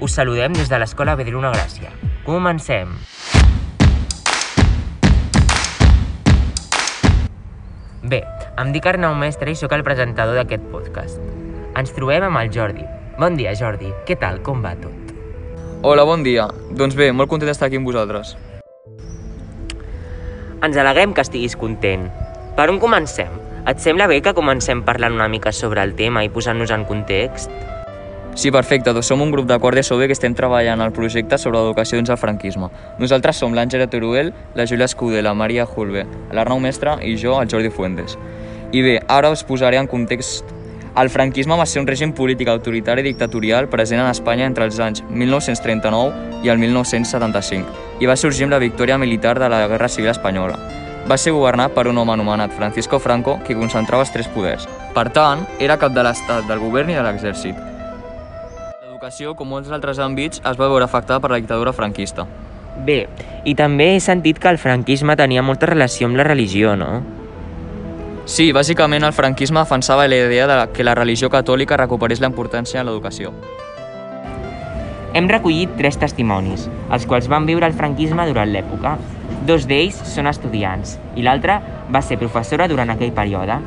Us saludem des de l'Escola Bedruna Gràcia. Comencem! Bé, em dic Arnau Mestre i sóc el presentador d'aquest podcast. Ens trobem amb el Jordi. Bon dia, Jordi. Què tal? Com va tot? Hola, bon dia. Doncs bé, molt content d'estar aquí amb vosaltres. Ens alegrem que estiguis content. Per on comencem? Et sembla bé que comencem parlant una mica sobre el tema i posant-nos en context? Sí, perfecte. Doncs som un grup de quart de SOBE que estem treballant al projecte sobre l'educació dins el franquisme. Nosaltres som l'Àngela Teruel, la Júlia Escudé, la Maria Julve, l'Arnau Mestre i jo, el Jordi Fuentes. I bé, ara us posaré en context el franquisme va ser un règim polític autoritari i dictatorial present en Espanya entre els anys 1939 i el 1975 i va sorgir amb la victòria militar de la Guerra Civil Espanyola. Va ser governat per un home anomenat Francisco Franco que concentrava els tres poders. Per tant, era cap de l'Estat, del govern i de l'exèrcit. L'educació, com molts altres àmbits, es va veure afectada per la dictadura franquista. Bé, i també he sentit que el franquisme tenia molta relació amb la religió, no? Sí, bàsicament el franquisme defensava la idea de que la religió catòlica recuperés la importància en l'educació. Hem recollit tres testimonis, els quals van viure el franquisme durant l'època. Dos d'ells són estudiants i l'altre va ser professora durant aquell període.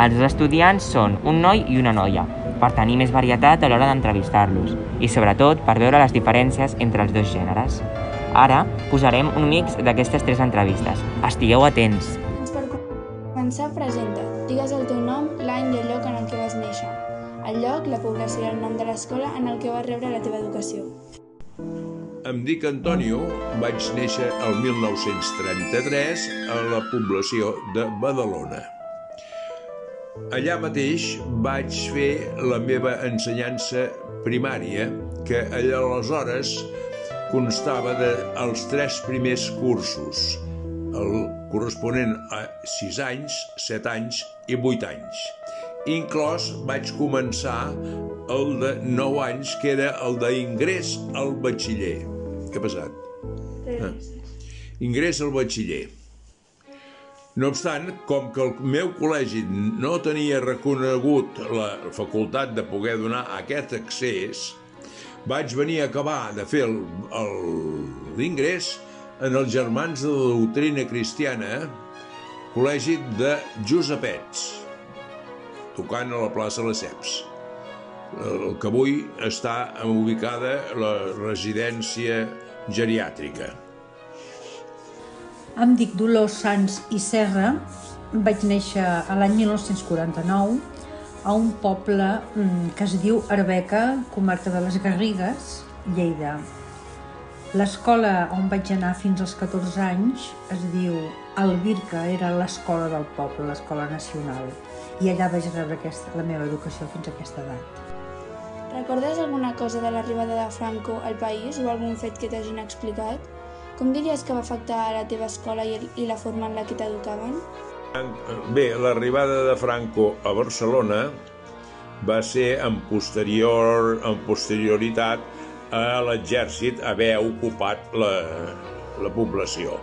Els estudiants són un noi i una noia, per tenir més varietat a l'hora d'entrevistar-los i, sobretot, per veure les diferències entre els dos gèneres. Ara posarem un mix d'aquestes tres entrevistes. Estigueu atents! Doncs per començar, presenta. Digues el teu nom, l'any i el lloc en el que vas néixer. El lloc, la població i el nom de l'escola en el que vas rebre la teva educació. Em dic Antonio, vaig néixer el 1933 a la població de Badalona. Allà mateix vaig fer la meva ensenyança primària, que allà aleshores constava dels tres primers cursos, el corresponent a 6 anys, 7 anys i 8 anys. Inclòs vaig començar el de 9 anys, que era el d'ingrés al batxiller. Què ha passat? Ah. Ingrés al batxiller. No obstant, com que el meu col·legi no tenia reconegut la facultat de poder donar aquest accés, vaig venir a acabar de fer l'ingrés en els Germans de la Doctrina Cristiana, col·legi de Josepets, tocant a la plaça Lesseps, el que avui està ubicada la residència geriàtrica. Em dic Dolors Sans i Serra, vaig néixer a l'any 1949 a un poble mm, que es diu Arbeca, comarca de les Garrigues, Lleida. L'escola on vaig anar fins als 14 anys es diu Albirca, era l'escola del poble, l'escola nacional, i allà vaig rebre aquesta, la meva educació fins a aquesta edat. Recordes alguna cosa de l'arribada de Franco al país o algun fet que t'hagin explicat? Com diries que va afectar a la teva escola i, la forma en la que t'educaven? Bé, l'arribada de Franco a Barcelona va ser en, posterior, en posterioritat a l'exèrcit haver ocupat la, la població.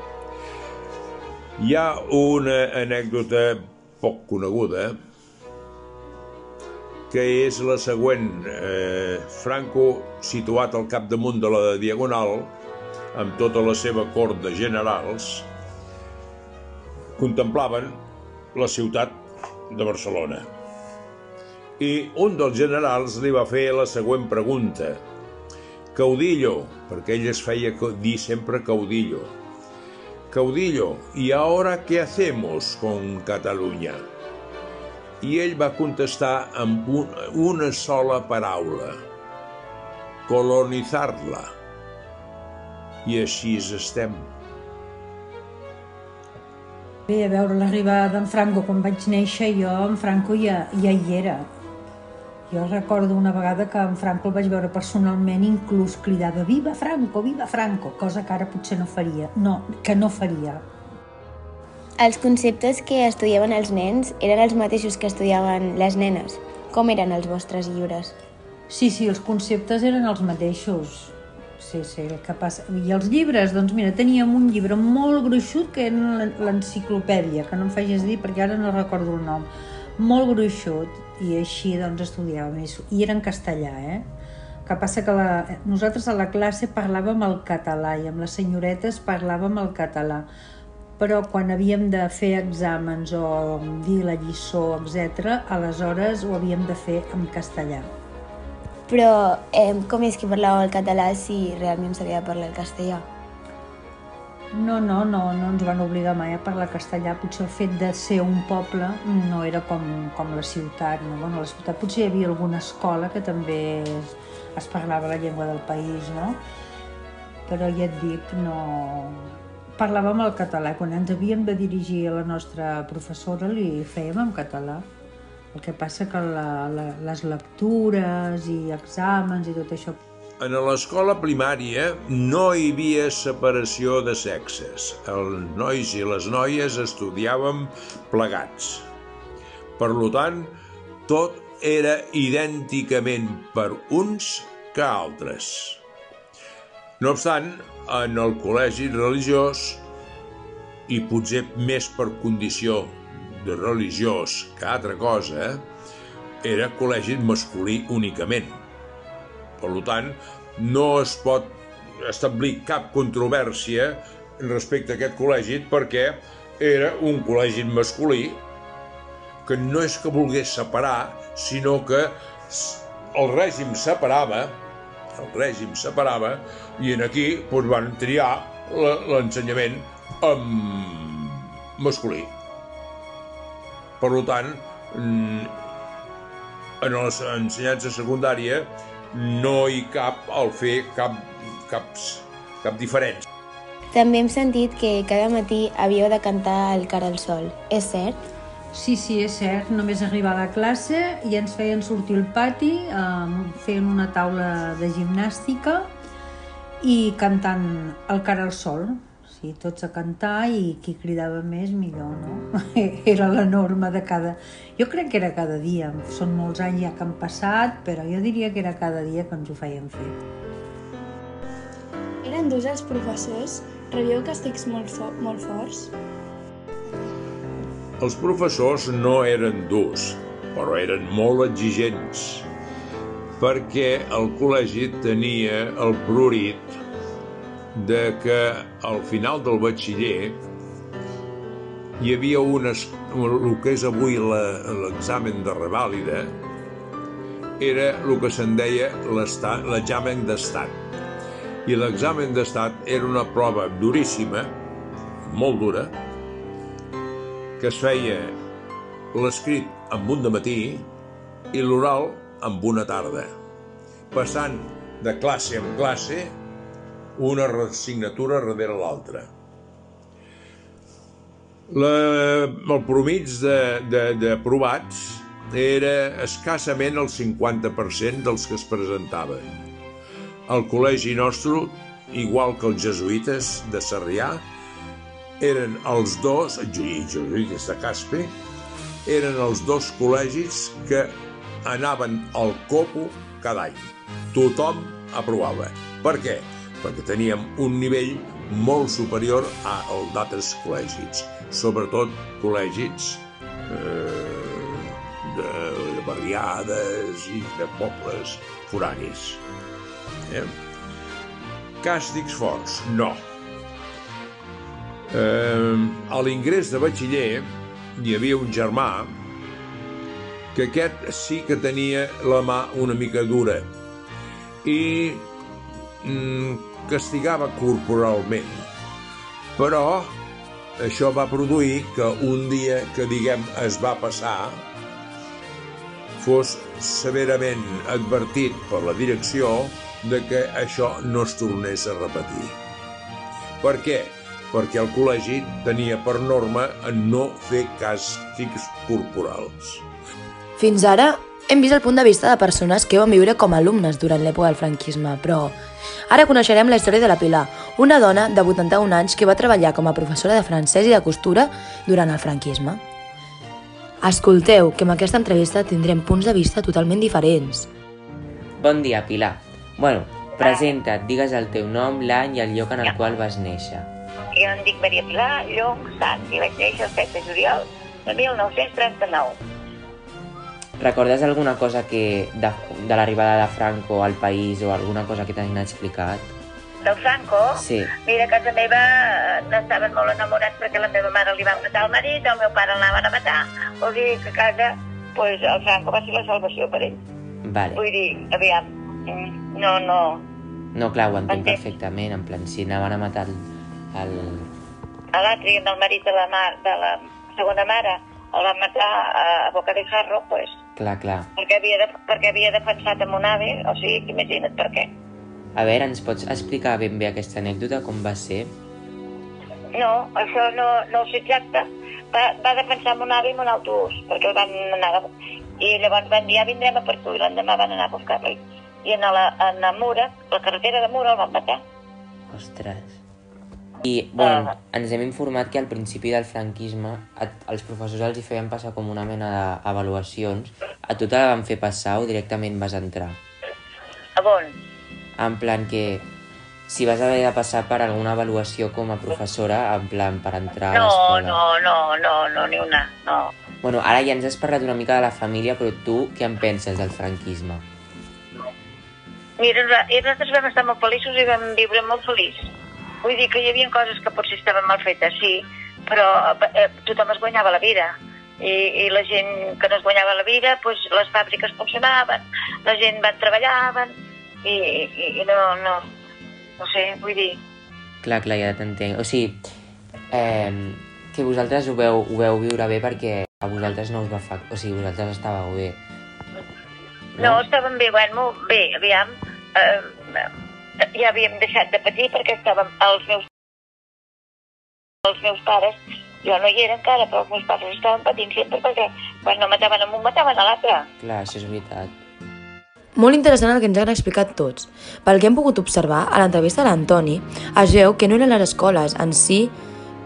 Hi ha una anècdota poc coneguda que és la següent. Eh, Franco, situat al capdamunt de la Diagonal, amb tota la seva cort de generals, contemplaven la ciutat de Barcelona. I un dels generals li va fer la següent pregunta. Caudillo, perquè ell es feia dir sempre caudillo. Caudillo, ¿y ahora qué hacemos con Catalunya? I ell va contestar amb un, una sola paraula. Colonitzar-la. I així estem. Bé, a veure l'arribada d'en Franco quan vaig néixer, jo en Franco ja, ja hi era. Jo recordo una vegada que en Franco el vaig veure personalment, inclús cridava Viva Franco, viva Franco, cosa que ara potser no faria. No, que no faria. Els conceptes que estudiaven els nens eren els mateixos que estudiaven les nenes. Com eren els vostres llibres? Sí, sí, els conceptes eren els mateixos. Sí, sí, el que passa... I els llibres, doncs mira, teníem un llibre molt gruixut que era l'enciclopèdia, que no em facis dir perquè ara no recordo el nom. Molt gruixut, i així doncs estudiàvem, i era en castellà, eh? que passa que la, nosaltres a la classe parlàvem el català i amb les senyoretes parlàvem el català però quan havíem de fer exàmens o dir la lliçó, etc., aleshores ho havíem de fer en castellà. Però eh, com és que parlàveu el català si realment s'havia de parlar el castellà? No, no, no, no ens van obligar mai a parlar castellà. Potser el fet de ser un poble no era com, com la ciutat. No? Bueno, la ciutat potser hi havia alguna escola que també es, es parlava la llengua del país, no? Però ja et dic, no... Parlàvem el català. Quan ens havíem de dirigir a la nostra professora li fèiem en català. El que passa que la, la, les lectures i exàmens i tot això en l'escola primària no hi havia separació de sexes. Els nois i les noies estudiàvem plegats. Per tant, tot era idènticament per uns que altres. No obstant, en el col·legi religiós, i potser més per condició de religiós que altra cosa, era col·legi masculí únicament per tant, no es pot establir cap controvèrsia respecte a aquest col·legi perquè era un col·legi masculí que no és que volgués separar, sinó que el règim separava, el règim separava, i en aquí doncs, van triar l'ensenyament masculí. Per tant, en l'ensenyança secundària no hi cap al fer cap, cap, cap diferència. També hem sentit que cada matí havíeu de cantar el cara al sol. És cert? Sí, sí, és cert. Només arribar a la classe i ens feien sortir al pati, eh, feien una taula de gimnàstica i cantant el cara al sol sí, tots a cantar i qui cridava més millor, no? Era la norma de cada... Jo crec que era cada dia, són molts anys ja que han passat, però jo diria que era cada dia que ens ho feien fer. Eren durs els professors? Rebíeu càstigs molt, fo molt forts? Els professors no eren durs, però eren molt exigents, perquè el col·legi tenia el prurit de que al final del batxiller hi havia unes, el que és avui l'examen de revàlida, era el que se'n deia l'examen d'estat. I l'examen d'estat era una prova duríssima, molt dura, que es feia l'escrit amb un de matí i l'oral amb una tarda, passant de classe en classe una resignatura darrere l'altra. La, el promig d'aprovats era escassament el 50% dels que es presentaven. El col·legi nostre, igual que els jesuïtes de Sarrià, eren els dos, els jesuïtes de Caspe, eren els dos col·legis que anaven al copo cada any. Tothom aprovava. Per què? Perquè teníem un nivell molt superior al d'altres col·legis, sobretot col·legis eh, de, de barriades i de pobles foranis. Eh? Càstigs forts, no. Eh, a l'ingrés de batxiller hi havia un germà que aquest sí que tenia la mà una mica dura i castigava corporalment. Però això va produir que un dia que, diguem, es va passar, fos severament advertit per la direcció de que això no es tornés a repetir. Per què? Perquè el col·legi tenia per norma no fer càstigs corporals. Fins ara hem vist el punt de vista de persones que van viure com a alumnes durant l'època del franquisme, però Ara coneixerem la història de la Pilar, una dona de 81 anys que va treballar com a professora de francès i de costura durant el franquisme. Escolteu, que amb aquesta entrevista tindrem punts de vista totalment diferents. Bon dia, Pilar. Bueno, presenta't, digues el teu nom, l'any i el lloc en el qual vas néixer. Jo em dic Maria Pilar Llong Sant i vaig néixer el 7 de juliol de 1939. Recordes alguna cosa que de, de l'arribada de Franco al país o alguna cosa que t'hagin explicat? Del Franco, Sí. mira, a casa meva eh, n'estaven molt enamorats perquè la meva mare li van matar el marit, el meu pare l'anaven a matar. Vol dir que a casa, pues, el Franco va ser la salvació per ell. Vale. Vull dir, aviam, mm, no, no, No, clar, ho entenc perfectament. En plan, si anaven a matar el... el... a l'altre i el marit de la, mar, de la segona mare el van matar a Boca de Jarro, pues, Clar, clar. perquè havia, de, perquè havia defensat a mon avi, o sigui, imagina't per què. A veure, ens pots explicar ben bé aquesta anècdota, com va ser? No, això no, no ho sé exacte. Va, va defensar mon avi amb un autobús, perquè el van anar... A... I llavors van dir, ja vindrem a per tu, i l'endemà van anar a buscar-lo. I en la, en la Mura, la carretera de Mura, el van matar. Ostres. I, bueno, Ah. ens hem informat que al principi del franquisme a, als professors els hi feien passar com una mena d'avaluacions. A tu te la van fer passar o directament vas entrar? A on? En plan que si vas haver de passar per alguna avaluació com a professora, en plan per entrar a No, l'escola. no, no, no, no, ni una, no. Bueno, ara ja ens has parlat una mica de la família, però tu què en penses del franquisme? Mira, nosaltres vam estar molt feliços i vam viure molt feliç. Vull dir que hi havia coses que potser estaven mal fetes, sí, però eh, tothom es guanyava la vida. I, i la gent que no es guanyava la vida, doncs les fàbriques funcionaven, la gent va treballaven, i, i, i no, no, no sé, vull dir, Clar, clar, ja t'entenc. O sigui, eh, que vosaltres ho veu, ho veu viure bé perquè a vosaltres no us va fa... O sigui, vosaltres estàveu bé. No, estàvem bé, bueno, bé, aviam, eh, ja havíem deixat de patir perquè estàvem, els meus, els meus pares, jo no hi era encara, però els meus pares estaven patint sempre perquè quan no mataven a un, mataven a l'altre. Clar, això és veritat. Molt interessant el que ens han explicat tots. Pel que hem pogut observar, a l'entrevista de l'Antoni, es veu que no eren les escoles en si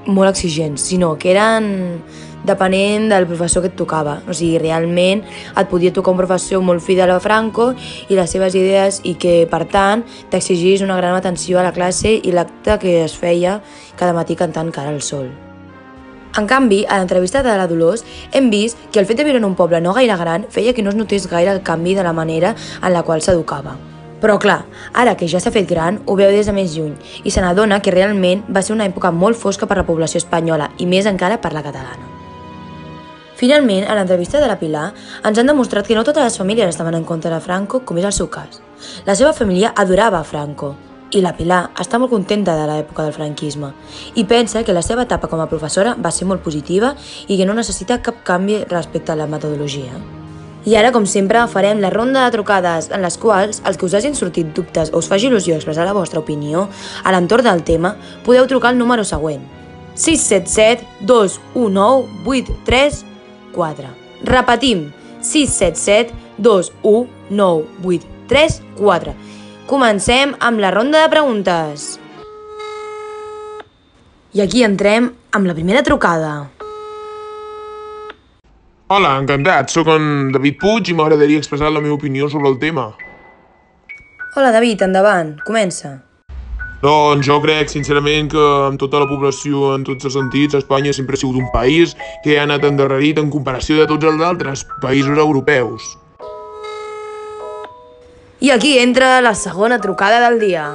molt exigents, sinó que eren depenent del professor que et tocava. O sigui, realment et podia tocar un professor molt fidel a Franco i les seves idees i que, per tant, t'exigís una gran atenció a la classe i l'acte que es feia cada matí cantant cara al sol. En canvi, a l'entrevista de la Dolors hem vist que el fet de viure en un poble no gaire gran feia que no es notés gaire el canvi de la manera en la qual s'educava. Però clar, ara que ja s'ha fet gran, ho veu des de més lluny i se n'adona que realment va ser una època molt fosca per la població espanyola i més encara per la catalana. Finalment, a l'entrevista de la Pilar, ens han demostrat que no totes les famílies estaven en contra de Franco, com és el seu cas. La seva família adorava Franco, i la Pilar està molt contenta de l'època del franquisme i pensa que la seva etapa com a professora va ser molt positiva i que no necessita cap canvi respecte a la metodologia. I ara, com sempre, farem la ronda de trucades en les quals els que us hagin sortit dubtes o us faci il·lusió expressar la vostra opinió a l'entorn del tema, podeu trucar al número següent 677 219 834 Repetim 677 219 834 Comencem amb la ronda de preguntes. I aquí entrem amb la primera trucada. Hola, encantat. Sóc en David Puig i m'agradaria expressar la meva opinió sobre el tema. Hola, David, endavant. Comença. Doncs jo crec, sincerament, que amb tota la població, en tots els sentits, Espanya sempre ha sigut un país que ha anat endarrerit en comparació de tots els altres països europeus. I aquí entra la segona trucada del dia.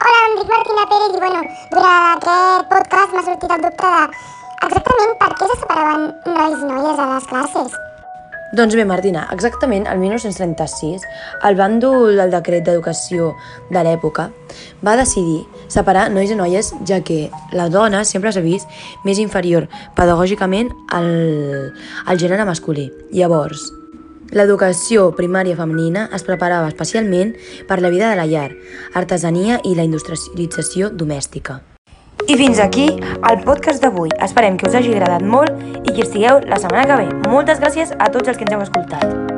Hola, em dic Martina Pérez i bueno, durant aquest podcast m'ha sortit el dubte de exactament per què se separaven nois i noies a les classes. Doncs bé, Martina, exactament el 1936, el bàndol del decret d'educació de l'època va decidir separar nois i noies, ja que la dona sempre s'ha vist més inferior pedagògicament al, al gènere masculí. Llavors, l'educació primària femenina es preparava especialment per la vida de la llar, artesania i la industrialització domèstica. I fins aquí el podcast d'avui. Esperem que us hagi agradat molt i que estigueu la setmana que ve. Moltes gràcies a tots els que ens heu escoltat.